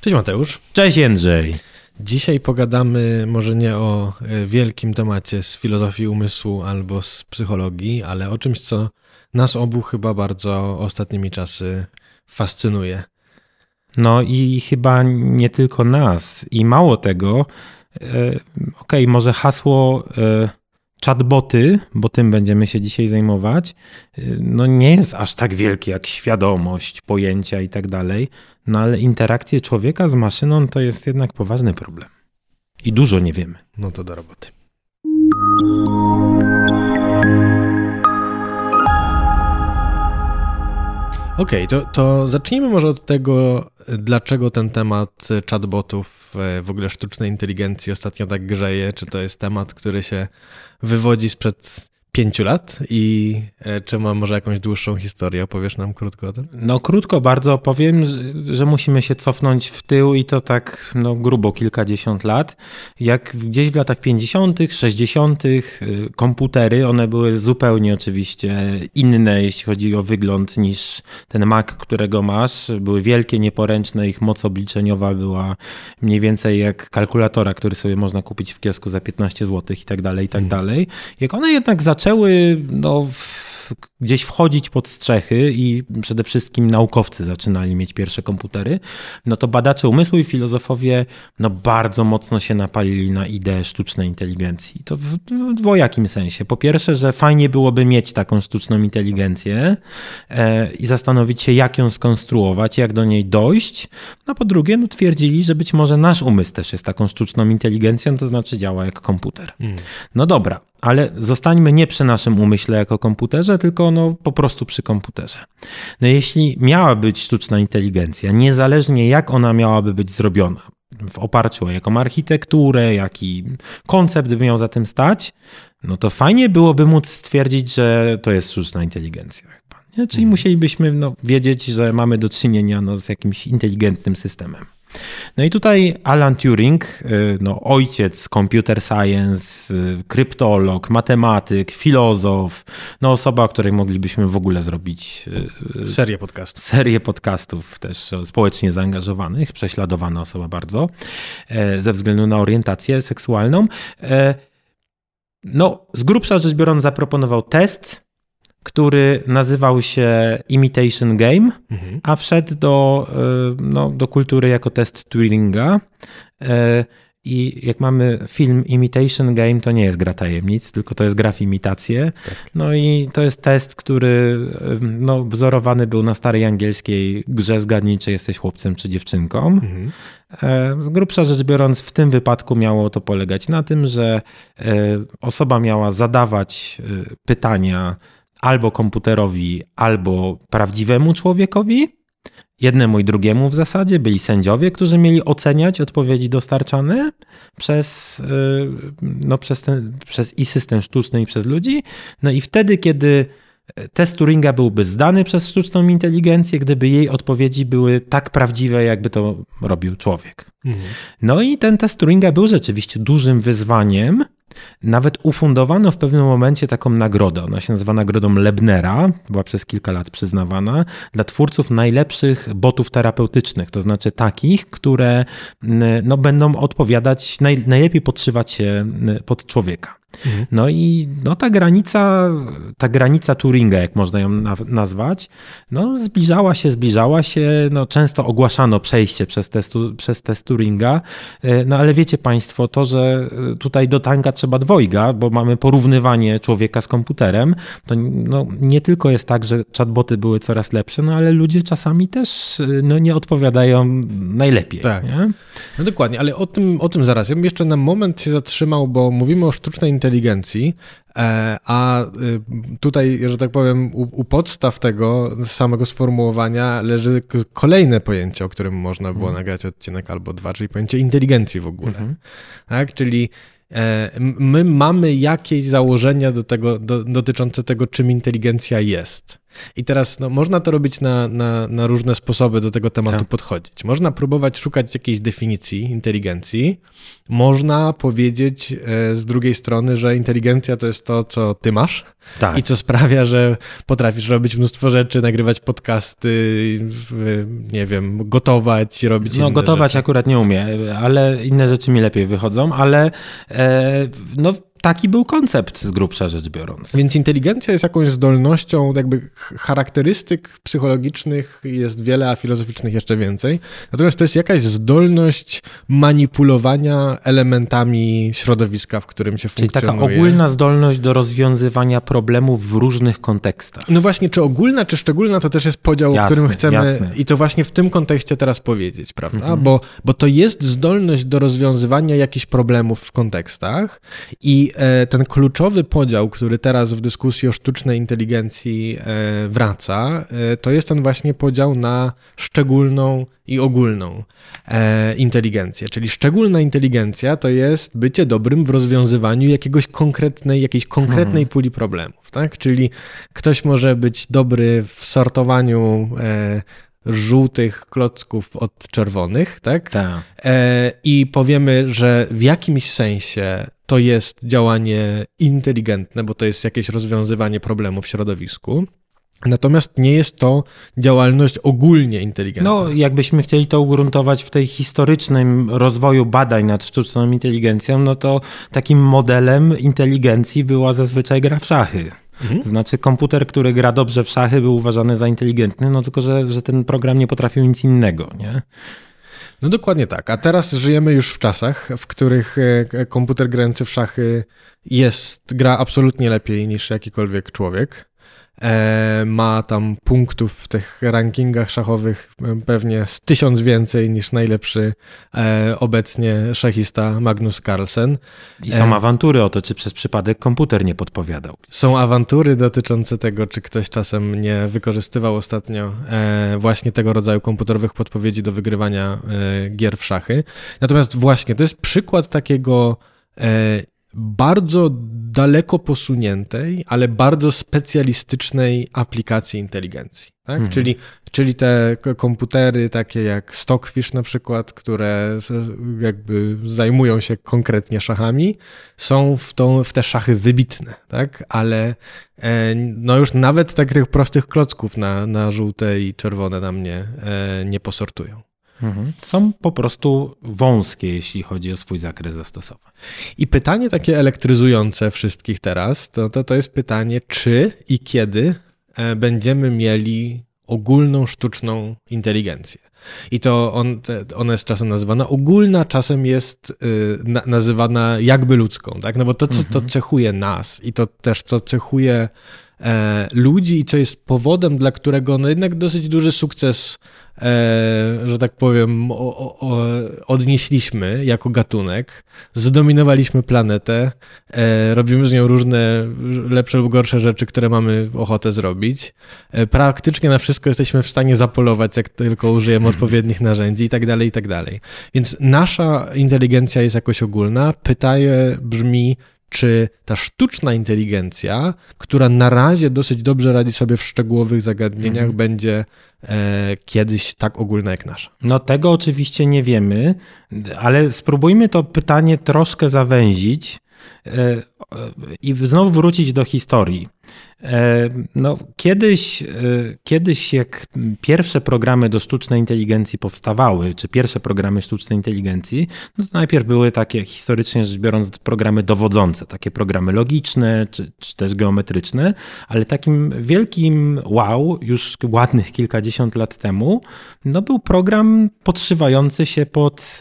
Cześć Mateusz. Cześć Jędrzej. Dzisiaj pogadamy może nie o e, wielkim temacie z filozofii umysłu albo z psychologii, ale o czymś, co nas obu chyba bardzo ostatnimi czasy fascynuje. No i chyba nie tylko nas. I mało tego, e, okej, okay, może hasło e, chatboty, bo tym będziemy się dzisiaj zajmować, no nie jest aż tak wielkie jak świadomość, pojęcia i tak dalej, no ale interakcje człowieka z maszyną to jest jednak poważny problem. I dużo nie wiemy. No to do roboty. Okej, okay, to, to zacznijmy może od tego, dlaczego ten temat chatbotów, e, w ogóle sztucznej inteligencji ostatnio tak grzeje. Czy to jest temat, który się wywodzi sprzed pięciu lat i e, czy ma może jakąś dłuższą historię? Opowiesz nam krótko o tym? No krótko bardzo opowiem, że, musimy się cofnąć w tył i to tak no, grubo kilkadziesiąt lat. Jak gdzieś w latach 50., 60. Y, komputery, one były zupełnie oczywiście inne, jeśli chodzi o wygląd niż ten Mac, którego masz. Były wielkie, nieporęczne, ich moc obliczeniowa była mniej więcej jak kalkulatora, który sobie można kupić w kiosku za 15 zł i tak dalej, i tak mhm. dalej. Jak one jednak zaczęły zaczęły no, gdzieś wchodzić pod strzechy i przede wszystkim naukowcy zaczynali mieć pierwsze komputery, no to badacze umysłu i filozofowie no bardzo mocno się napalili na ideę sztucznej inteligencji. To w, w dwojakim sensie. Po pierwsze, że fajnie byłoby mieć taką sztuczną inteligencję e, i zastanowić się, jak ją skonstruować, jak do niej dojść. No po drugie, no twierdzili, że być może nasz umysł też jest taką sztuczną inteligencją, to znaczy działa jak komputer. Mm. No dobra, ale zostańmy nie przy naszym umyśle jako komputerze, tylko no po prostu przy komputerze. No jeśli miała być sztuczna inteligencja, niezależnie jak ona miałaby być zrobiona, w oparciu o jaką architekturę, jaki koncept by miał za tym stać, no to fajnie byłoby móc stwierdzić, że to jest sztuczna inteligencja. Nie? Czyli mhm. musielibyśmy no, wiedzieć, że mamy do czynienia no, z jakimś inteligentnym systemem. No i tutaj Alan Turing, y, no, ojciec computer science, y, kryptolog, matematyk, filozof, no osoba, o której moglibyśmy w ogóle zrobić y, serię podcastów. Serię podcastów też społecznie zaangażowanych, prześladowana osoba bardzo e, ze względu na orientację seksualną. E, no, z grubsza rzecz biorąc, zaproponował test który nazywał się Imitation Game, mhm. a wszedł do, e, no, do kultury jako test Turinga. E, I jak mamy film Imitation Game, to nie jest gra tajemnic, tylko to jest gra w imitację. Tak. No i to jest test, który e, no, wzorowany był na starej angielskiej grze Zgadnij, czy jesteś chłopcem, czy dziewczynką. Mhm. Z grubsza rzecz biorąc, w tym wypadku miało to polegać na tym, że osoba miała zadawać pytania albo komputerowi, albo prawdziwemu człowiekowi. Jednemu i drugiemu w zasadzie byli sędziowie, którzy mieli oceniać odpowiedzi dostarczane przez, y, no, przez, ten, przez i system sztuczny, i przez ludzi. No i wtedy, kiedy test Turinga byłby zdany przez sztuczną inteligencję, gdyby jej odpowiedzi były tak prawdziwe, jakby to robił człowiek. Mhm. No i ten test Turinga był rzeczywiście dużym wyzwaniem, nawet ufundowano w pewnym momencie taką nagrodę. Ona się nazywa Nagrodą Lebnera, była przez kilka lat przyznawana dla twórców najlepszych botów terapeutycznych, to znaczy takich, które no, będą odpowiadać, naj, najlepiej podszywać się pod człowieka. Mhm. No i no, ta granica, ta granica Turinga, jak można ją nazwać, no, zbliżała się, zbliżała się. No, często ogłaszano przejście przez test, przez test Turinga, e, no ale wiecie Państwo, to, że tutaj do tanka trzeba dwojga, bo mamy porównywanie człowieka z komputerem, to no, nie tylko jest tak, że chatboty były coraz lepsze, no ale ludzie czasami też no, nie odpowiadają najlepiej. Tak. Nie? No dokładnie, ale o tym, o tym zaraz. Ja bym jeszcze na moment się zatrzymał, bo mówimy o sztucznej inteligencji, e, a y, tutaj, że tak powiem, u, u, podstaw tego samego sformułowania leży kolejne pojęcie, o którym można było mhm. nagrać odcinek albo dwa, czyli pojęcie inteligencji w ogóle. Mhm. Tak? Czyli e, my mamy jakieś założenia do tego, do, dotyczące tego, czym inteligencja jest. I teraz no, można to robić na, na, na różne sposoby do tego tematu tak. podchodzić. Można próbować szukać jakiejś definicji inteligencji. Można powiedzieć e, z drugiej strony, że inteligencja to jest to, co ty masz tak. i co sprawia, że potrafisz robić mnóstwo rzeczy, nagrywać podcasty, nie wiem, gotować, robić No gotować rzeczy. akurat nie umiem, ale inne rzeczy mi lepiej wychodzą, ale e, no taki był koncept z grubsza rzecz biorąc. Więc inteligencja jest jakąś zdolnością, jakby charakterystyk psychologicznych jest wiele, a filozoficznych jeszcze więcej. Natomiast to jest jakaś zdolność manipulowania elementami środowiska, w którym się Czyli funkcjonuje. taka ogólna zdolność do rozwiązywania problemów w różnych kontekstach. No właśnie, czy ogólna, czy szczególna, to też jest podział, jasne, o którym chcemy jasne. i to właśnie w tym kontekście teraz powiedzieć, prawda? Mhm. Bo, bo to jest zdolność do rozwiązywania jakichś problemów w kontekstach i E, ten kluczowy podział, który teraz w dyskusji o sztucznej inteligencji e, wraca, e, to jest ten właśnie podział na szczególną i ogólną inteligencję. Czyli szczególna inteligencja to jest bycie dobrym w rozwiązywaniu jakiegoś konkretnej, jakiejś konkretnej mhm. puli problemów. Tak? Czyli ktoś może być dobry w sortowaniu żółtych klocków od czerwonych, tak? Tak. I powiemy, że w jakimś sensie to jest działanie inteligentne, bo to jest jakieś rozwiązywanie problemu w środowisku. Natomiast nie jest to działalność ogólnie inteligentna. No, jakbyśmy chcieli to ugruntować w tej historycznym rozwoju badań nad sztuczną inteligencją, no to takim modelem inteligencji była zazwyczaj gra w szachy. Mhm. Znaczy komputer, który gra dobrze w szachy był uważany za inteligentny, no tylko, że, że ten program nie potrafił nic innego, nie? No dokładnie tak. A teraz żyjemy już w czasach, w których e, komputer grający w szachy jest, gra absolutnie lepiej niż jakikolwiek człowiek. E, ma tam punktów w tych rankingach szachowych pewnie z tysiąc więcej niż najlepszy e, obecnie szachista Magnus Carlsen. I są e, awantury o to, czy przez przypadek komputer nie podpowiadał. Są awantury dotyczące tego, czy ktoś czasem nie wykorzystywał ostatnio właśnie tego rodzaju komputerowych podpowiedzi do wygrywania gier w szachy. Natomiast właśnie to jest przykład takiego bardzo daleko posuniętej, ale bardzo specjalistycznej aplikacji inteligencji. Tak? Mhm. Czyli, czyli te komputery takie jak Stockfish na przykład, które jakby zajmują się konkretnie szachami, są w, tą, w te szachy wybitne, tak? ale e, no już nawet tak tych prostych klocków na, na żółte i czerwone na mnie e, nie posortują. Mhm. Są po prostu wąskie, jeśli chodzi o swój zakres zastosowań. I pytanie takie elektryzujące wszystkich teraz, to, to, to jest pytanie, czy i kiedy e, będziemy mieli ogólną sztuczną inteligencję. I to on, ona jest czasem nazywana ogólna, czasem jest y, na, nazywana jakby ludzką, tak? No bo to, co mhm. to cechuje nas i to też, co cechuje e, ludzi i co jest powodem, dla którego no jednak dosyć duży sukces E, że tak powiem, o, o, odnieśliśmy jako gatunek, zdominowaliśmy planetę, e, robimy z nią różne lepsze lub gorsze rzeczy, które mamy ochotę zrobić. E, praktycznie na wszystko jesteśmy w stanie zapolować, jak tylko użyjemy odpowiednich narzędzi i tak dalej, i tak dalej. Więc nasza inteligencja jest jakoś ogólna. Pytanie brzmi, czy ta sztuczna inteligencja, która na razie dosyć dobrze radzi sobie w szczegółowych zagadnieniach, mhm. będzie e, kiedyś tak ogólna jak nasza? No tego oczywiście nie wiemy, ale spróbujmy to pytanie troszkę zawęzić i znowu wrócić do historii. E, no, kiedyś, e, kiedyś, jak pierwsze programy do sztucznej inteligencji powstawały, czy pierwsze programy sztucznej inteligencji, no to najpierw były takie, historycznie rzecz biorąc, programy dowodzące, takie programy logiczne, czy, czy też geometryczne, ale takim wielkim wow, już ładnych kilkadziesiąt lat temu, no był program podszywający się pod,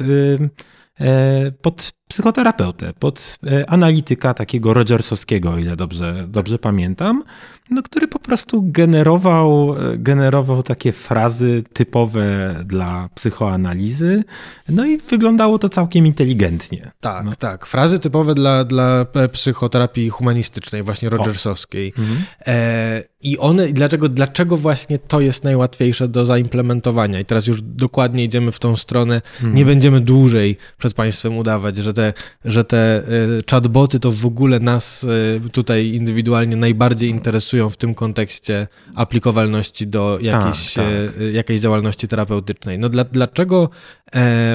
e, pod psychoterapeutę, pod e, analityka takiego Rogersowskiego, o ile dobrze, dobrze pamiętam, no, który po prostu generował, e, generował takie frazy typowe dla psychoanalizy, no i wyglądało to całkiem inteligentnie. Tak, no. tak. Frazy typowe dla, dla psychoterapii humanistycznej, właśnie Rogersowskiej. Mhm. E, I one, dlaczego, dlaczego właśnie to jest najłatwiejsze do zaimplementowania? I teraz już dokładnie idziemy w tą stronę. Mhm. Nie będziemy dłużej przed Państwem udawać, że te, że te chatboty to w ogóle nas tutaj indywidualnie najbardziej interesują w tym kontekście aplikowalności do jakiejś, tak, tak. jakiejś działalności terapeutycznej. No dla, dlaczego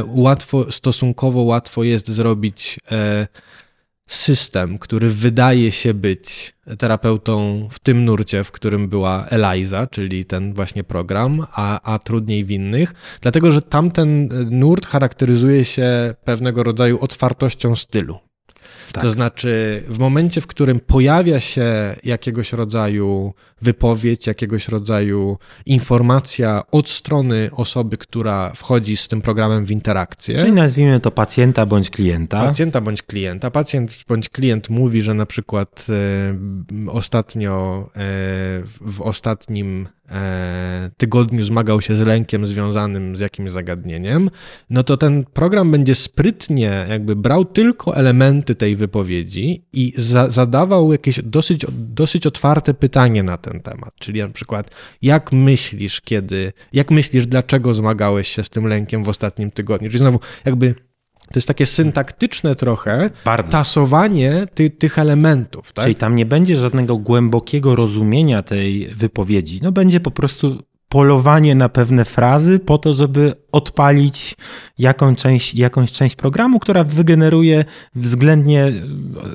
łatwo, stosunkowo łatwo jest zrobić system, który wydaje się być terapeutą w tym nurcie, w którym była Eliza, czyli ten właśnie program, a, a trudniej w innych, dlatego że tamten nurt charakteryzuje się pewnego rodzaju otwartością stylu. Tak. To znaczy, w momencie, w którym pojawia się jakiegoś rodzaju wypowiedź, jakiegoś rodzaju informacja od strony osoby, która wchodzi z tym programem w interakcję. Czyli nazwijmy to pacjenta bądź klienta. Pacjenta bądź klienta. Pacjent bądź klient mówi, że na przykład e, ostatnio, e, w ostatnim tygodniu zmagał się z lękiem związanym z jakimś zagadnieniem, no to ten program będzie sprytnie jakby brał tylko elementy tej wypowiedzi i za, zadawał jakieś dosyć, dosyć otwarte pytanie na ten temat. Czyli na przykład, jak myślisz, kiedy, jak myślisz, dlaczego zmagałeś się z tym lękiem w ostatnim tygodniu? Czyli znowu jakby to jest takie syntaktyczne trochę Bardzo. tasowanie ty, tych elementów. Tak? Czyli tam nie będzie żadnego głębokiego rozumienia tej wypowiedzi. No będzie po prostu polowanie na pewne frazy po to, żeby odpalić jakąś część, jakąś część programu, która wygeneruje względnie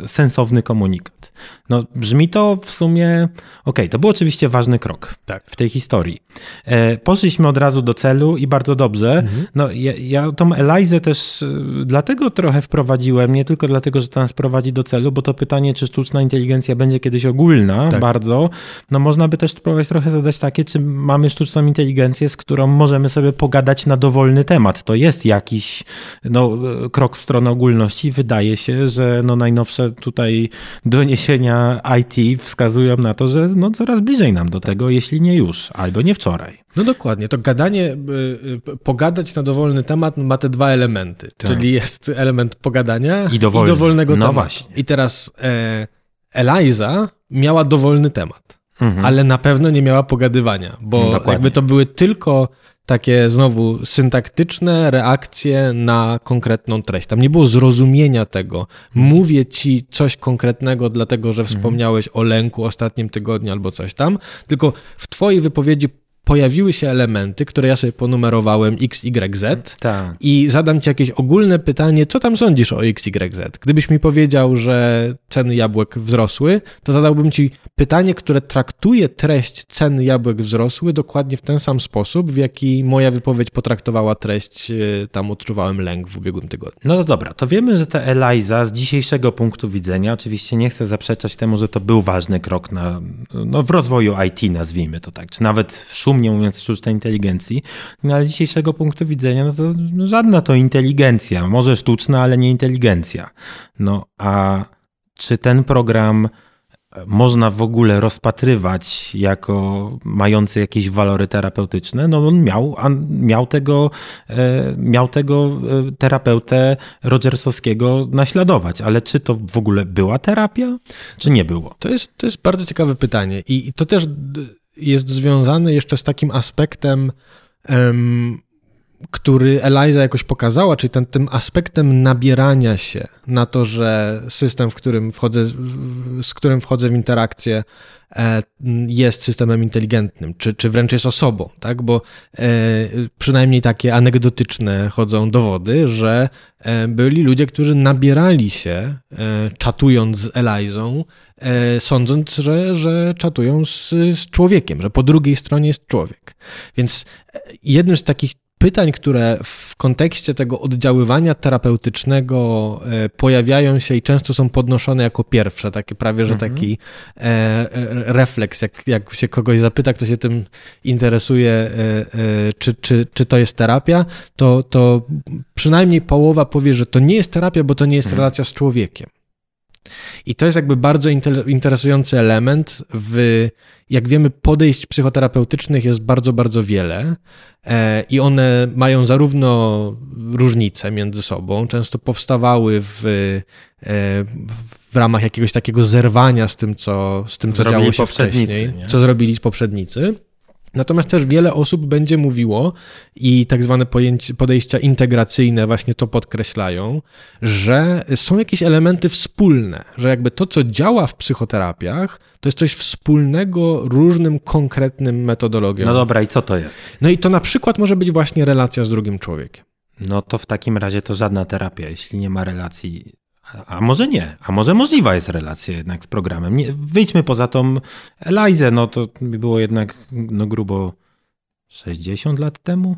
sensowny komunikat. No, brzmi to w sumie ok. To był oczywiście ważny krok tak. w tej historii. E, poszliśmy od razu do celu i bardzo dobrze. Mhm. No, ja, ja tą Elizę też e, dlatego trochę wprowadziłem, nie tylko dlatego, że to nas prowadzi do celu, bo to pytanie, czy sztuczna inteligencja będzie kiedyś ogólna tak. bardzo, no można by też spróbować trochę zadać takie, czy mamy sztuczną inteligencję, z którą możemy sobie pogadać na dowolny temat. To jest jakiś no, krok w stronę ogólności. Wydaje się, że no, najnowsze tutaj doniesienia IT wskazują na to, że no, coraz bliżej nam do tego, jeśli nie już, albo nie wczoraj. No dokładnie, to gadanie, y, y, pogadać na dowolny temat ma te dwa elementy, tak. czyli jest element pogadania i, dowolny. i dowolnego no tematu. Właśnie. I teraz e, Eliza miała dowolny temat. Mhm. ale na pewno nie miała pogadywania, bo Dokładnie. jakby to były tylko takie znowu syntaktyczne reakcje na konkretną treść. Tam nie było zrozumienia tego. Mówię ci coś konkretnego, dlatego że mhm. wspomniałeś o lęku ostatnim tygodniu albo coś tam, tylko w twojej wypowiedzi pojawiły się elementy, które ja sobie ponumerowałem X, Y, Z tak. i zadam ci jakieś ogólne pytanie, co tam sądzisz o X, Y, Z? Gdybyś mi powiedział, że ceny jabłek wzrosły, to zadałbym ci pytanie, które traktuje treść ceny jabłek wzrosły dokładnie w ten sam sposób, w jaki moja wypowiedź potraktowała treść, e, tam odczuwałem lęk w ubiegłym tygodniu. No to dobra, to wiemy, że ta Eliza z dzisiejszego punktu widzenia, oczywiście nie chcę zaprzeczać temu, że to był ważny krok na, no, w rozwoju IT, nazwijmy to tak, czy nawet w szum nie mówiąc sztucznej inteligencji, no ale z dzisiejszego punktu widzenia, no to żadna to inteligencja, może sztuczna, ale nie inteligencja. No a czy ten program można w ogóle rozpatrywać jako mający jakieś walory terapeutyczne, no on miał, miał, tego, e, miał tego e, terapeutę Rogersowskiego naśladować, ale czy to w ogóle była terapia, czy nie było? To jest, to jest bardzo ciekawe pytanie. I to też jest związany jeszcze z takim aspektem, który Eliza jakoś pokazała, czyli ten, tym aspektem nabierania się na to, że system, w którym wchodzę, z którym wchodzę w interakcję, E, jest systemem inteligentnym, czy, czy wręcz jest osobą, tak? Bo e, przynajmniej takie anegdotyczne chodzą dowody, że e, byli ludzie, którzy nabierali się czatując z Elizą, sądząc, że, że czatują z, z człowiekiem, że po drugiej stronie jest człowiek. Więc jednym z takich pytań, które w kontekście tego oddziaływania terapeutycznego e, pojawiają się i często są podnoszone jako pierwsze, takie prawie, że mhm. taki e, e, refleks, jak, jak się kogoś zapyta, kto się tym interesuje, czy, czy, czy to jest terapia, to, to przynajmniej połowa powie, że to nie jest terapia, bo to nie jest mhm. relacja z człowiekiem. I to jest jakby bardzo interesujący element w, jak wiemy, podejść psychoterapeutycznych jest bardzo, bardzo wiele e, i one mają zarówno różnice między sobą, często powstawały w, e, w ramach jakiegoś takiego zerwania z tym, co, z tym, co działo się wcześniej, nie? co zrobili poprzednicy, Natomiast też wiele osób będzie mówiło i tak zwane pojęcie, podejścia integracyjne właśnie to podkreślają, że są jakieś elementy wspólne, że jakby to, co działa w psychoterapiach, to jest coś wspólnego różnym konkretnym metodologiom. No dobra, i co to jest? No i to na przykład może być właśnie relacja z drugim człowiekiem. No to w takim razie to żadna terapia, jeśli nie ma relacji. A może nie, a może możliwa jest relacja jednak z programem. Nie, wyjdźmy poza tą Elizę, no to było jednak no grubo 60 lat temu?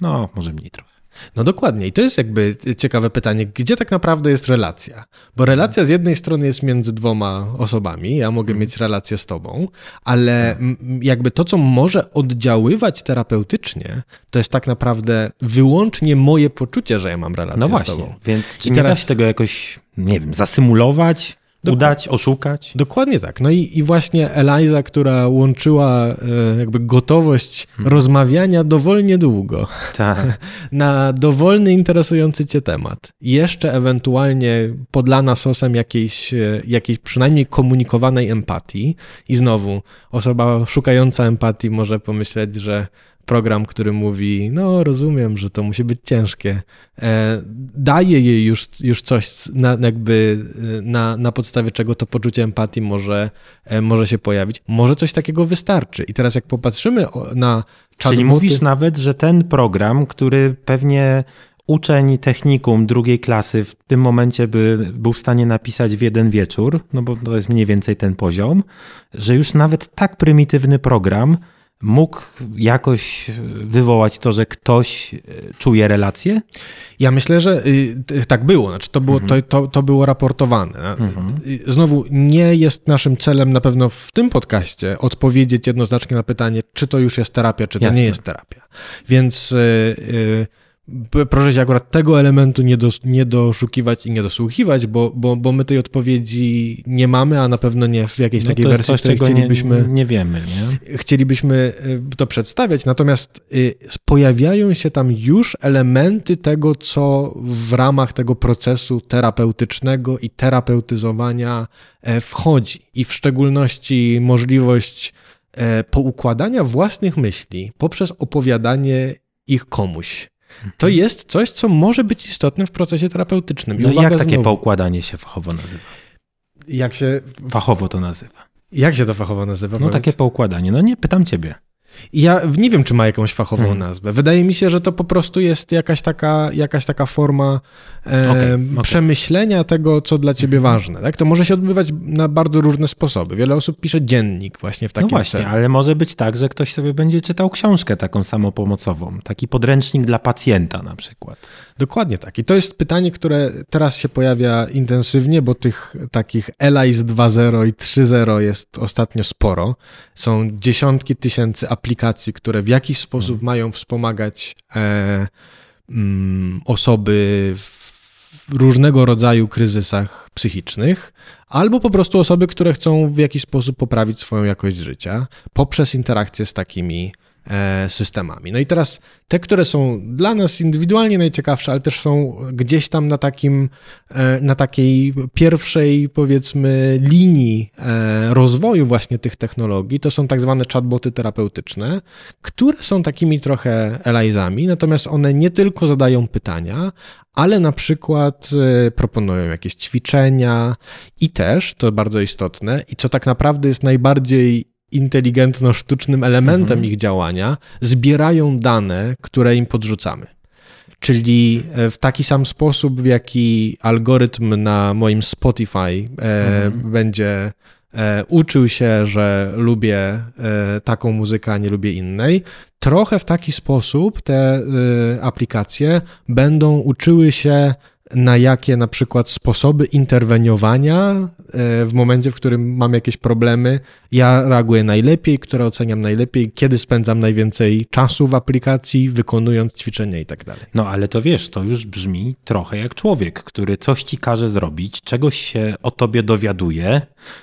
No, może mniej trochę. No dokładnie. I to jest jakby ciekawe pytanie, gdzie tak naprawdę jest relacja? Bo relacja z jednej strony jest między dwoma osobami, ja mogę mieć relację z tobą, ale jakby to, co może oddziaływać terapeutycznie, to jest tak naprawdę wyłącznie moje poczucie, że ja mam relację no właśnie, z tobą. Więc czy I nie teraz... da się tego jakoś, nie wiem, zasymulować? Udać, oszukać. Dokładnie tak. No i, i właśnie Eliza, która łączyła e, jakby gotowość hmm. rozmawiania dowolnie długo tak. na dowolny, interesujący cię temat. Jeszcze ewentualnie podlana sosem jakiejś, e, jakiejś przynajmniej komunikowanej empatii. I znowu, osoba szukająca empatii może pomyśleć, że program, który mówi, no rozumiem, że to musi być ciężkie, e, daje jej już, już coś, na, jakby e, na, na podstawie czego to poczucie empatii może, e, może się pojawić. Może coś takiego wystarczy. I teraz jak popatrzymy na chatboty... Czyli mówisz nawet, że ten program, który pewnie uczeń technikum drugiej klasy w tym momencie by był w stanie napisać w jeden wieczór, no bo to jest mniej więcej ten poziom, że już nawet tak prymitywny program mógł jakoś wywołać to, że ktoś e, czuje relację? Ja myślę, że y, tak było. Znaczy, to, było mhm. to, to, to było raportowane. Mhm. Y, znowu, nie jest naszym celem na pewno w tym podcaście odpowiedzieć jednoznacznie na pytanie, czy to już jest terapia, czy to Jasne. nie jest terapia. Więc. Yy, proszę się akurat tego elementu nie, do, nie doszukiwać i nie dosłuchiwać, bo, bo, bo my tej odpowiedzi nie mamy, a na pewno nie w jakiejś no takiej wersji, coś, której chcielibyśmy... Nie, nie wiemy, nie? Chcielibyśmy y, to przedstawiać, natomiast y, pojawiają się tam już elementy tego, co w ramach tego procesu terapeutycznego i terapeutyzowania e, wchodzi i w szczególności możliwość e, poukładania własnych myśli poprzez opowiadanie ich komuś. To jest coś, co może być istotne w procesie terapeutycznym. I no jak takie znowu, poukładanie się fachowo nazywa? Jak się... Fachowo to nazywa. Jak się to fachowo nazywa? No powiedz? takie poukładanie. No nie, pytam ciebie. Ja nie wiem, czy ma jakąś fachową hmm. nazwę. Wydaje mi się, że to po prostu jest jakaś taka, jakaś taka forma e, okay, okay. przemyślenia tego, co dla ciebie hmm. ważne. Tak? To może się odbywać na bardzo różne sposoby. Wiele osób pisze dziennik właśnie w takim No właśnie, celu. ale może być tak, że ktoś sobie będzie czytał książkę taką samopomocową, taki podręcznik dla pacjenta na przykład. Dokładnie tak. I to jest pytanie, które teraz się pojawia intensywnie, bo tych takich ELIS 2.0 i 3.0 jest ostatnio sporo. Są dziesiątki tysięcy aplikacji, które w jakiś sposób hmm. mają wspomagać e, mm, osoby w różnego rodzaju kryzysach psychicznych, albo po prostu osoby, które chcą w jakiś sposób poprawić swoją jakość życia poprzez interakcję z takimi systemami. No i teraz te, które są dla nas indywidualnie najciekawsze, ale też są gdzieś tam na takim, e, na takiej pierwszej powiedzmy linii e, rozwoju właśnie tych technologii, to są tak zwane chatboty terapeutyczne, które są takimi trochę Elizami, natomiast one nie tylko zadają pytania, ale na przykład proponują jakieś ćwiczenia i też, to bardzo istotne, i co tak naprawdę jest najbardziej inteligentno-sztucznym elementem mhm. ich działania, zbierają dane, które im podrzucamy. Czyli e, w taki sam sposób, w jaki algorytm na moim Spotify e, mhm. będzie e, uczył się, że lubię e, taką muzykę, a nie lubię innej, trochę w taki sposób te aplikacje będą uczyły się na jakie na przykład sposoby interweniowania e, w momencie, w którym mam jakieś problemy, ja reaguję najlepiej, które oceniam najlepiej, kiedy spędzam najwięcej czasu w aplikacji, wykonując ćwiczenia i tak dalej. No ale to wiesz, to już brzmi trochę jak człowiek, który coś ci każe zrobić, czegoś się o tobie dowiaduje,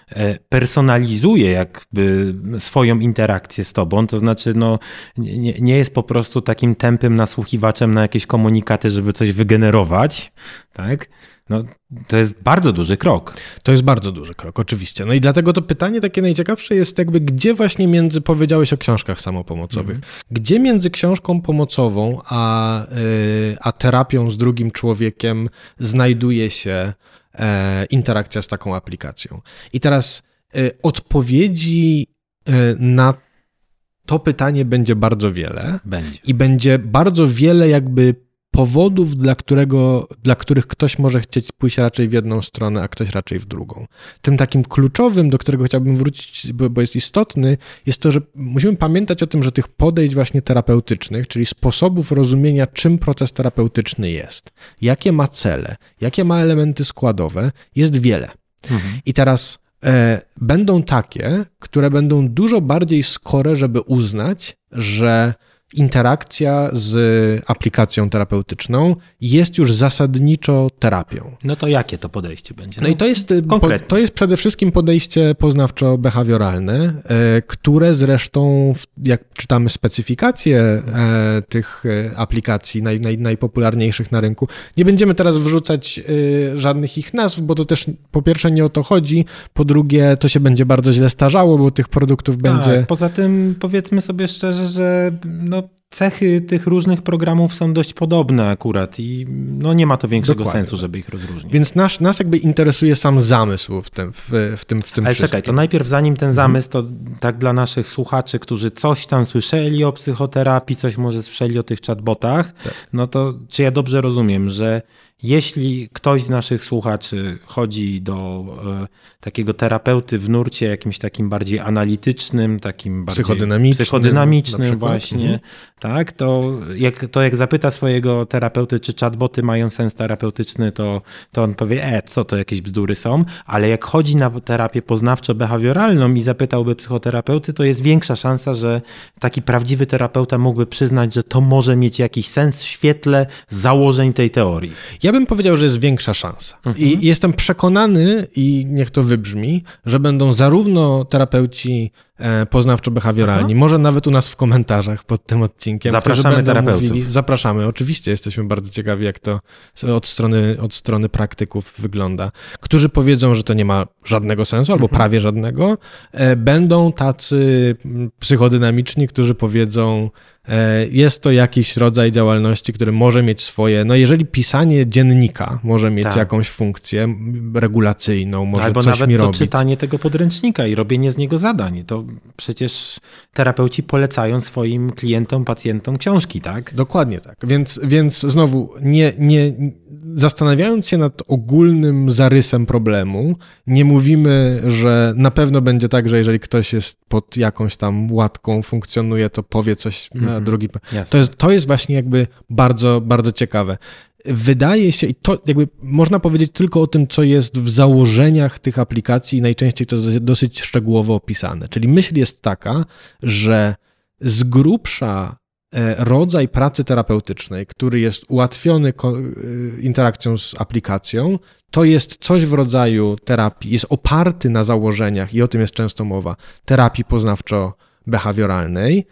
e, personalizuje jakby swoją interakcję z tobą, to znaczy no nie, nie jest po prostu takim tępym nasłuchiwaczem na jakieś komunikaty, żeby coś wygenerować, tak? No, to jest bardzo duży krok. To jest bardzo duży krok, oczywiście. No i dlatego to pytanie takie najciekawsze jest jakby, gdzie właśnie między, powiedziałeś o książkach samopomocowych, mm. gdzie między książką pomocową a, yy, a terapią z drugim człowiekiem znajduje się e, interakcja z taką aplikacją. I teraz e, odpowiedzi e, na to pytanie będzie bardzo wiele. Będzie. I będzie bardzo wiele jakby powodów, dla, którego, dla których ktoś może chcieć pójść raczej w jedną stronę, a ktoś raczej w drugą. Tym takim kluczowym, do którego chciałbym wrócić, bo, bo jest istotny, jest to, że musimy pamiętać o tym, że tych podejść właśnie terapeutycznych, czyli sposobów rozumienia, czym proces terapeutyczny jest, jakie ma cele, jakie ma elementy składowe, jest wiele. Mhm. I teraz e, będą takie, które będą dużo bardziej skore, żeby uznać, że interakcja z aplikacją terapeutyczną jest już zasadniczo terapią. No to jakie to podejście będzie? No, no i to jest, po, to jest przede wszystkim podejście poznawczo-behawioralne, e, które zresztą, jak czytamy specyfikacje e, tych e, aplikacji naj, naj, najpopularniejszych na rynku, nie będziemy teraz wrzucać żadnych ich nazw, bo to też po pierwsze nie o to chodzi, po drugie to się będzie bardzo źle starzało, bo tych produktów tak, będzie... Poza tym powiedzmy sobie szczerze, że no cechy tych różnych programów są dość podobne akurat i no nie ma to większego Dokładnie. sensu, żeby ich rozróżnić. Więc nas, nas jakby interesuje sam zamysł w tym, w, w tym, w tym Ale czekaj, to najpierw zanim ten mhm. zamysł, to tak dla naszych słuchaczy, którzy coś tam słyszeli o psychoterapii, coś może słyszeli o tych chatbotach, tak. no to czy ja dobrze rozumiem, że jeśli ktoś z naszych słuchaczy chodzi do e, takiego terapeuty w nurcie jakimś takim bardziej analitycznym, takim bardziej psychodynamicznym, psychodynamicznym właśnie, mhm. tak, to jak, to jak zapyta swojego terapeuty, czy chatboty mają sens terapeutyczny, to, to on powie, e, co to jakieś bzdury są, ale jak chodzi na terapię poznawczo-behawioralną i zapytałby psychoterapeuty, to jest większa szansa, że taki prawdziwy terapeuta mógłby przyznać, że to może mieć jakiś sens w świetle założeń tej teorii. Ja bym powiedział, że jest większa szansa. Mhm. I jestem przekonany, i niech to wybrzmi, że będą zarówno terapeuci poznawczo-behawioralni, może nawet u nas w komentarzach pod tym odcinkiem. Zapraszamy terapeutów. Mówili, zapraszamy, oczywiście, jesteśmy bardzo ciekawi, jak to od strony, od strony praktyków wygląda, którzy powiedzą, że to nie ma żadnego sensu, albo mhm. prawie żadnego. E, będą tacy psychodynamiczni, którzy powiedzą, E, jest to jakiś rodzaj działalności, który może mieć swoje, no jeżeli pisanie dziennika może mieć tak. jakąś funkcję regulacyjną, może Albo coś nawet mi robić. czytanie tego podręcznika i robienie z niego zadań. To przecież terapeuci polecają swoim klientom, pacjentom książki, tak? Dokładnie tak. Więc, więc znowu nie, nie zastanawiając się nad ogólnym zarysem problemu, nie mówimy, że na pewno będzie tak, że jeżeli ktoś jest pod jakąś tam łatką, funkcjonuje, to powie coś mm -hmm. na mhm. drugi. To jest, to jest właśnie jakby bardzo, bardzo ciekawe. Wydaje się, i to jakby można powiedzieć tylko o tym, co jest w założeniach tych aplikacji, i najczęściej to jest dosyć szczegółowo opisane. Czyli myśl jest taka, że z grubsza E, rodzaj pracy terapeutycznej, który jest ułatwiony e, interakcją z aplikacją, to jest coś w rodzaju terapii, jest oparty na założeniach, i o tym jest często mowa, terapii poznawczo-behawioralnej.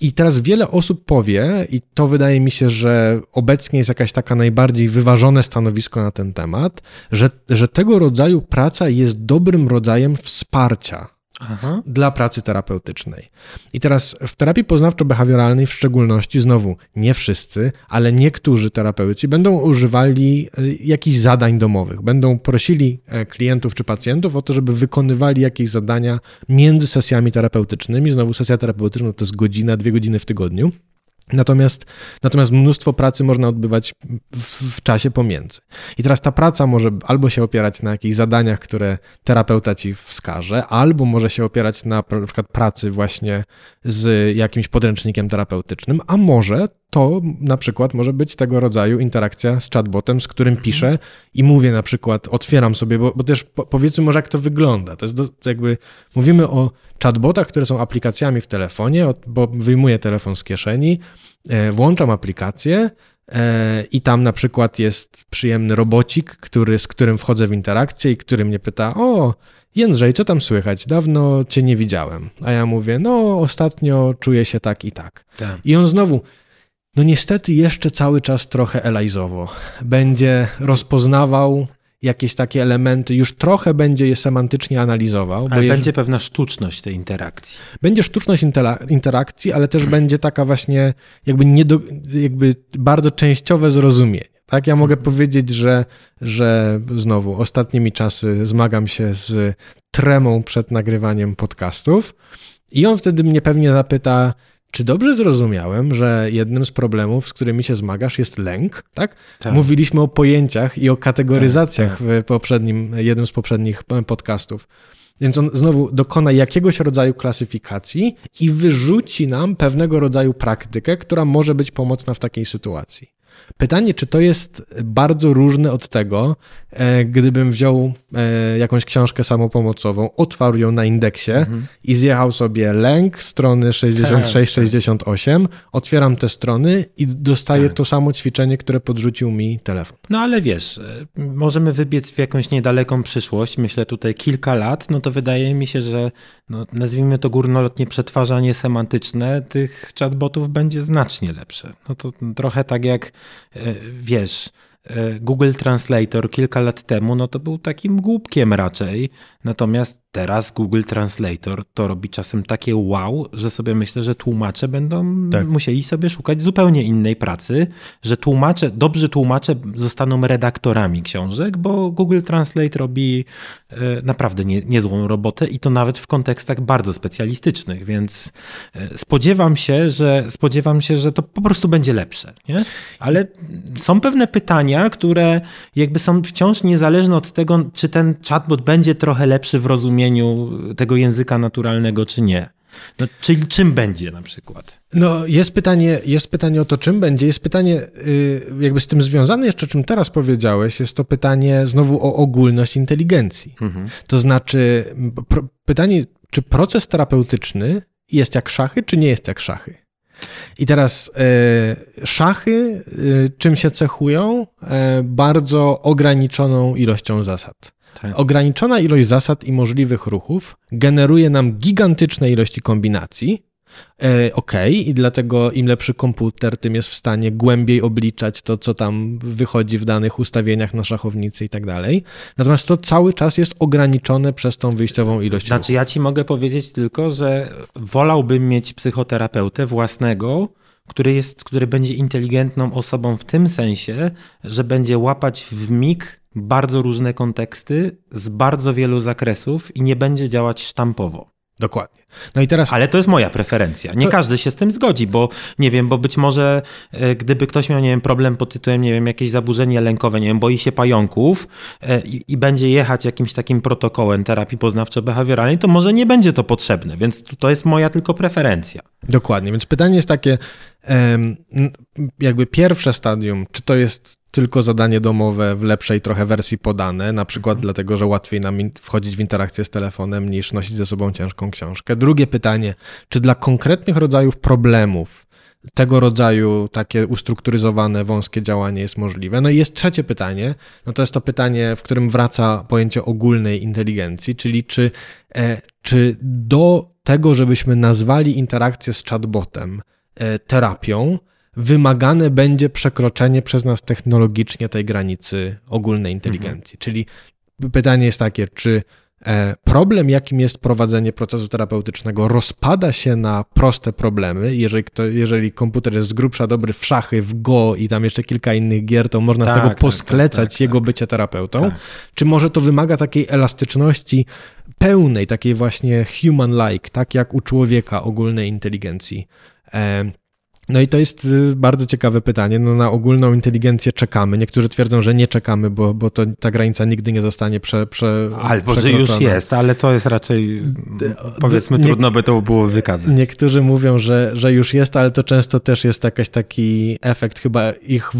I teraz wiele osób powie, i to wydaje mi się, że obecnie jest jakaś taka najbardziej wyważone stanowisko na ten temat, że, że tego rodzaju praca jest dobrym rodzajem wsparcia Aha. dla pracy terapeutycznej. I teraz w terapii poznawczo-behawioralnej w szczególności, znowu nie wszyscy, ale niektórzy terapeuci będą używali e, jakichś zadań domowych. Będą prosili e, klientów czy pacjentów o to, żeby wykonywali jakieś zadania między sesjami terapeutycznymi. Znowu sesja terapeutyczna to jest godzina, dwie godziny w tygodniu. Natomiast, natomiast mnóstwo pracy można odbywać w, w, czasie pomiędzy. I teraz ta praca może albo się opierać na jakichś zadaniach, które terapeuta ci wskaże, albo może się opierać na, na przykład pracy właśnie z jakimś podręcznikiem terapeutycznym, a może to na przykład może być tego rodzaju interakcja z chatbotem, z którym mhm. piszę i mówię na przykład, otwieram sobie, bo, bo też po, powiedzmy może jak to wygląda. To jest do, to jakby, mówimy o chatbotach, które są aplikacjami w telefonie, bo wyjmuję telefon z kieszeni, włączam aplikację e, i tam na przykład jest przyjemny robocik, który, z którym wchodzę w interakcję i który mnie pyta, o Jędrzej, co tam słychać? Dawno cię nie widziałem. A ja mówię, no ostatnio czuję się tak i tak. tak. I on znowu no niestety jeszcze cały czas trochę elajzowo. Będzie rozpoznawał jakieś takie elementy, już trochę będzie je semantycznie analizował. Ale będzie pewna sztuczność tej interakcji. Będzie sztuczność interakcji, ale też będzie taka właśnie jakby, niedo, jakby bardzo częściowe zrozumienie. Tak, ja mogę powiedzieć, że, że znowu ostatnimi czasy zmagam się z tremą przed nagrywaniem podcastów i on wtedy mnie pewnie zapyta, czy dobrze zrozumiałem, że jednym z problemów, z którymi się zmagasz, jest lęk? Tak? tak. Mówiliśmy o pojęciach i o kategoryzacjach tak, tak. w poprzednim, jednym z poprzednich podcastów. Więc on znowu dokona jakiegoś rodzaju klasyfikacji i wyrzuci nam pewnego rodzaju praktykę, która może być pomocna w takiej sytuacji. Pytanie, czy to jest bardzo różne od tego, e, gdybym wziął e, jakąś książkę samopomocową, otwarł ją na indeksie mhm. i zjechał sobie lęk strony 66-68, tak. otwieram te strony i dostaję tak. to samo ćwiczenie, które podrzucił mi telefon. No ale wiesz, e, możemy wybiec w jakąś niedaleką przyszłość, myślę tutaj kilka lat, no to wydaje mi się, że no, nazwijmy to górnolotnie przetwarzanie semantyczne tych chatbotów będzie znacznie lepsze. No to trochę tak jak wiesz, e, Google Translator kilka lat temu, no to był takim głupkiem raczej, natomiast teraz Google Translator to robi czasem takie wow, że sobie myślę, że tłumacze będą tak. musieli sobie szukać zupełnie innej pracy, że tłumacze, dobrzy tłumacze zostaną redaktorami książek, bo Google Translate robi e, naprawdę nie, niezłą robotę i to nawet w kontekstach bardzo specjalistycznych, więc e, spodziewam się, że spodziewam się, że to po prostu będzie lepsze, nie? Ale są pewne pytania, które jakby są wciąż niezależne od tego, czy ten chatbot będzie trochę lepszy w rozumieniu tego języka naturalnego, czy nie. No, czyli czym będzie na przykład? No, jest pytanie, jest pytanie o to, czym będzie. Jest pytanie, y, jakby z tym związane jeszcze, czym teraz powiedziałeś, jest to pytanie znowu o ogólność inteligencji. Mhm. To znaczy, pytanie, czy proces terapeutyczny jest jak szachy, czy nie jest jak szachy? I teraz y, szachy y, czym się cechują? bardzo ograniczoną ilością zasad. Tak. Ograniczona ilość zasad i możliwych ruchów generuje nam gigantyczne ilości kombinacji. E, OK, i dlatego im lepszy komputer, tym jest w stanie głębiej obliczać to, co tam wychodzi w danych ustawieniach na szachownicy i tak dalej. Natomiast to cały czas jest ograniczone przez tą wyjściową ilość. Znaczy, ja ci mogę powiedzieć tylko, że wolałbym mieć psychoterapeutę własnego, który, jest, który będzie inteligentną osobą w tym sensie, że będzie łapać w mig bardzo różne konteksty z bardzo wielu zakresów i nie będzie działać sztampowo. Dokładnie. No i teraz... Ale to jest moja preferencja. Nie to... każdy się z tym zgodzi, bo nie wiem, bo być może e, gdyby ktoś miał, nie wiem, problem pod tytułem, nie wiem, jakieś zaburzenie lękowe, nie wiem, boi się pająków e, i, i będzie jechać jakimś takim protokołem terapii poznawczo-behawioralnej, to może nie będzie to potrzebne, więc to jest moja tylko preferencja. Dokładnie, więc pytanie jest takie, jakby pierwsze stadium, czy to jest tylko zadanie domowe w lepszej trochę wersji podane, na przykład mhm. dlatego, że łatwiej nam wchodzić w interakcję z telefonem niż nosić ze sobą ciężką książkę. Drugie pytanie, czy dla konkretnych rodzajów problemów tego rodzaju takie ustrukturyzowane, wąskie działanie jest możliwe? No i jest trzecie pytanie, no to jest to pytanie, w którym wraca pojęcie ogólnej inteligencji, czyli czy, e, czy do tego, żebyśmy nazwali interakcję z chatbotem e, terapią, wymagane będzie przekroczenie przez nas technologicznie tej granicy ogólnej inteligencji. Mhm. Czyli pytanie jest takie, czy e, problem, jakim jest prowadzenie procesu terapeutycznego, rozpada się na proste problemy. Jeżeli, kto, jeżeli komputer jest z grubsza dobry w szachy, w Go i tam jeszcze kilka innych gier, to można tak, z tego tak, posklecać tak, tak, jego tak. bycie terapeutą. Tak. Czy może to wymaga takiej elastyczności pełnej, takiej właśnie human-like, tak jak u człowieka ogólnej inteligencji? No i to jest y, bardzo ciekawe pytanie. No na ogólną inteligencję czekamy. Niektórzy twierdzą, że nie czekamy, bo, bo to, ta granica nigdy nie zostanie prze, prze, Albo, że już jest, ale to jest raczej, powiedzmy, nie, trudno by to było wykazać. Niektórzy mówią, że, że już jest, ale to często też jest jakiś taki efekt chyba ich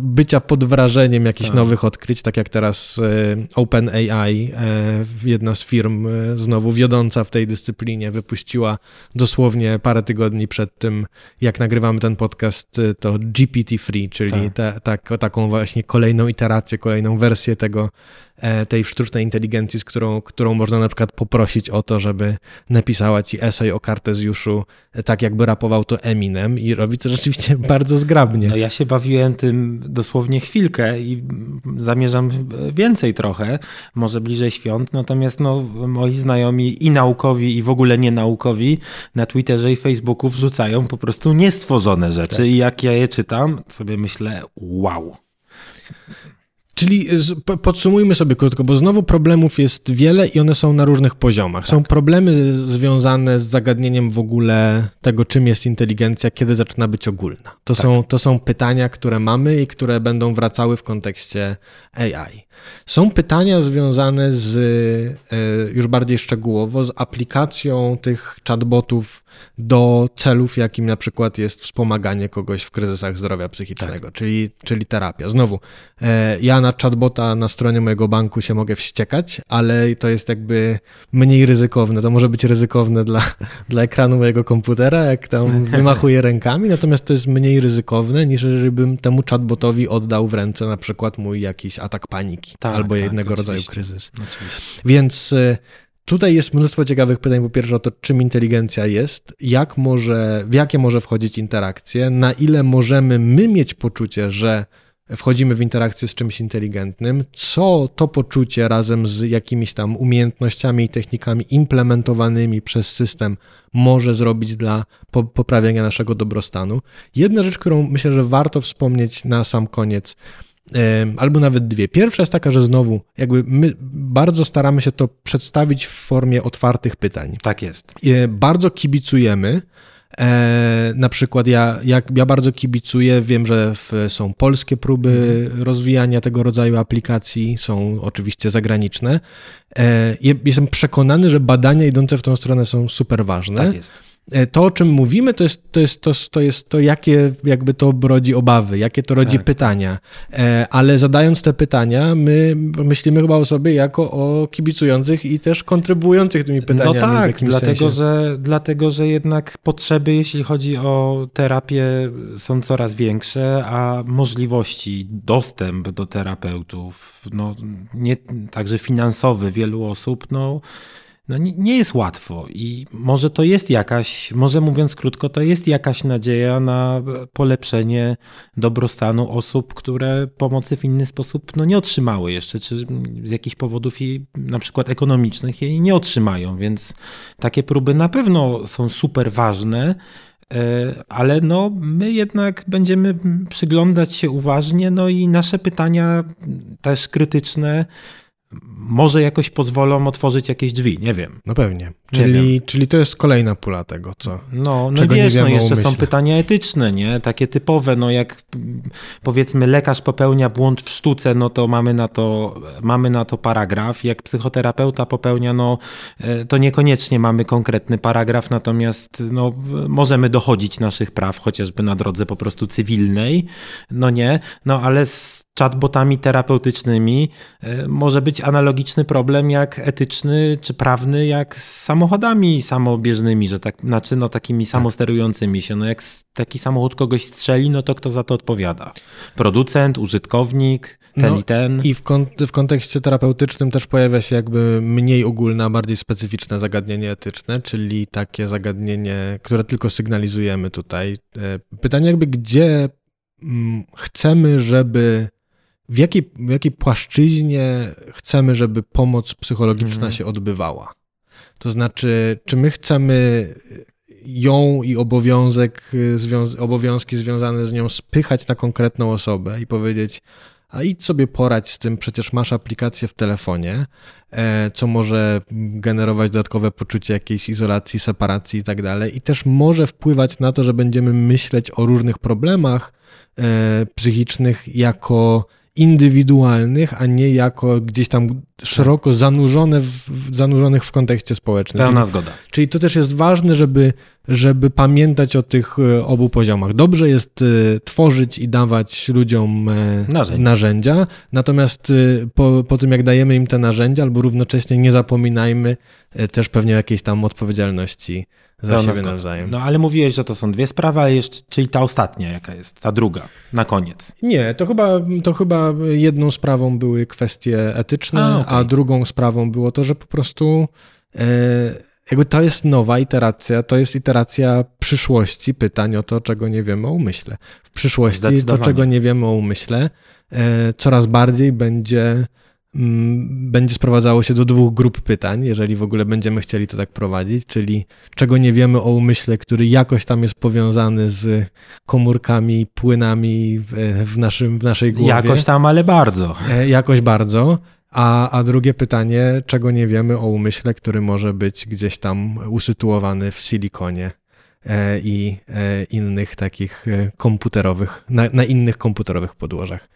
bycia pod wrażeniem jakichś tak. nowych odkryć, tak jak teraz y, OpenAI, y, jedna z firm znowu wiodąca w tej dyscyplinie, wypuściła dosłownie parę tygodni przed tym, jak nagrywamy nagrywamy ten podcast, y, to GPT-free, czyli tak. ta, ta, taką właśnie kolejną iterację, kolejną wersję tego tej sztucznej inteligencji, z którą, którą można na przykład poprosić o to, żeby napisała ci esej o Kartezjuszu, e, tak jakby rapował to Eminem i robi to rzeczywiście bardzo zgrabnie. No ja się bawiłem tym dosłownie chwilkę i zamierzam więcej trochę, może bliżej świąt, natomiast no, moi znajomi i naukowi i w ogóle nienaukowi na Twitterze i Facebooku wrzucają po prostu niestworzone rzeczy tak. i jak ja je czytam, sobie myślę wow. Czyli podsumujmy sobie krótko, bo znowu problemów jest wiele i one są na różnych poziomach. Tak. Są problemy związane z zagadnieniem w ogóle tego, czym jest inteligencja, kiedy zaczyna być ogólna. To, tak. są, to są pytania, które mamy i które będą wracały w kontekście AI. Są pytania związane z, e, już bardziej szczegółowo, z aplikacją tych chatbotów do celów, jakim na przykład jest wspomaganie kogoś w kryzysach zdrowia psychicznego, tak. czyli, czyli terapia. Znowu, e, ja na chatbota na stronie mojego banku się mogę wściekać, ale to jest jakby mniej ryzykowne. To może być ryzykowne dla, dla ekranu mojego komputera, jak tam wymachuję rękami, natomiast to jest mniej ryzykowne niż jeżeli bym temu chatbotowi oddał w ręce na przykład mój jakiś atak paniki tak, albo tak, jednego rodzaju kryzys. Oczywiście. Więc e, Tutaj jest mnóstwo ciekawych pytań. Po pierwsze o to, czym inteligencja jest, jak może, w jakie może wchodzić interakcje, na ile możemy my mieć poczucie, że wchodzimy w interakcję z czymś inteligentnym, co to poczucie razem z jakimiś tam umiejętnościami i technikami implementowanymi przez system może zrobić dla poprawienia naszego dobrostanu. Jedna rzecz, którą myślę, że warto wspomnieć na sam koniec, albo nawet dwie. Pierwsza jest taka, że znowu, jakby my bardzo staramy się to przedstawić w formie otwartych pytań. Tak jest. Bardzo kibicujemy. E, na przykład ja, jak, ja bardzo kibicuję, wiem, że w, są polskie próby mhm. rozwijania tego rodzaju aplikacji, są oczywiście zagraniczne. E, jestem przekonany, że badania idące w tą stronę są super ważne. Tak jest. E, to, o czym mówimy, to jest to, jest to, to, jest to jakie jakby to rodzi obawy, jakie to rodzi tak. pytania. E, ale zadając te pytania, my myślimy chyba o sobie jako o kibicujących i też kontrybujących tymi pytaniami. No tak, dlatego że, dlatego że jednak potrzeby, jeśli chodzi o terapię, są coraz większe, a możliwości, dostęp do terapeutów, no, nie, także finansowy wielu osób, no no nie, nie, jest łatwo i może to jest jakaś, może mówiąc krótko, to jest jakaś nadzieja na polepszenie dobrostanu osób, które pomocy w inny sposób no, nie otrzymały jeszcze, czy z jakichś powodów jej, na przykład ekonomicznych jej nie otrzymają, więc takie próby na pewno są super ważne, e, ale no, my jednak będziemy przyglądać się uważnie, no i nasze pytania też krytyczne może jakoś pozwolą otworzyć jakieś drzwi, nie wiem. No pewnie. Czyli, czyli to jest kolejna pula tego, co. No, no wiesz, no jeszcze są pytania etyczne, nie? Takie typowe, no jak powiedzmy lekarz popełnia błąd w sztuce, no to mamy na to, mamy na to paragraf. Jak psychoterapeuta popełnia, no e, to niekoniecznie mamy konkretny paragraf, natomiast no, możemy dochodzić naszych praw, chociażby na drodze po prostu cywilnej, no nie? No ale z chatbotami terapeutycznymi e, może być analogiczny problem jak etyczny czy prawny, jak z samochodami samobieżnymi, że tak, znaczy no takimi tak. samosterującymi się. No jak taki samochód kogoś strzeli, no to kto za to odpowiada? Producent, użytkownik, ten no i ten. I w, w kontekście terapeutycznym też pojawia się jakby mniej ogólne, bardziej specyficzne zagadnienie etyczne, czyli takie zagadnienie, które tylko sygnalizujemy tutaj. E, pytanie jakby, gdzie mm, chcemy, żeby w jakiej, w jakiej płaszczyźnie chcemy, żeby pomoc psychologiczna mhm. się odbywała? To znaczy, czy my chcemy ją i obowiązek, obowiązki związane z nią spychać na konkretną osobę i powiedzieć, a idź sobie porać z tym, przecież masz aplikację w telefonie, e, co może generować dodatkowe poczucie jakiejś izolacji, separacji i tak dalej, i też może wpływać na to, że będziemy myśleć o różnych problemach e, psychicznych jako indywidualnych, a nie jako gdzieś tam szeroko zanurzone w, zanurzonych w kontekście społecznym. Pełna czyli, zgoda. Czyli to też jest ważne, żeby, żeby pamiętać o tych e, obu poziomach. Dobrze jest e, tworzyć i dawać ludziom e, Narzędzia. narzędzia natomiast po, po tym, jak dajemy im te narzędzia, albo równocześnie nie zapominajmy też pewnie jakiejś tam odpowiedzialności za Pełna siebie zgoda. nawzajem. No ale mówiłeś, że to są dwie sprawy, ale jeszcze, czyli ta ostatnia jaka jest, ta druga, na koniec. Nie, to chyba, to chyba jedną sprawą były kwestie etyczne, A, a, okej. drugą sprawą było to, że po prostu e, jakby to jest nowa iteracja, to jest iteracja przyszłości, pytań o to, czego nie wiemy o umyśle. W przyszłości to, czego nie wiemy o umyśle, e, coraz bardziej będzie, mm, będzie sprowadzało się do dwóch grup pytań, jeżeli w ogóle będziemy chcieli to tak prowadzić, czyli czego nie wiemy o umyśle, który jakoś tam jest powiązany z komórkami, płynami w, w, naszym, w naszej głowie. Jakoś tam, ale bardzo. E, Jakoś bardzo. A, a drugie pytanie, czego nie wiemy o umyśle, który może być gdzieś tam usytuowany w silikonie e, i e, innych takich e, komputerowych, na, na innych komputerowych podłożach.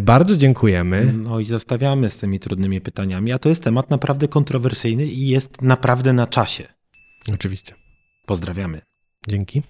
Bardzo dziękujemy. No i zostawiamy z tymi trudnymi pytaniami, a to jest temat naprawdę kontrowersyjny i jest naprawdę na czasie. Oczywiście. Pozdrawiamy. Dzięki.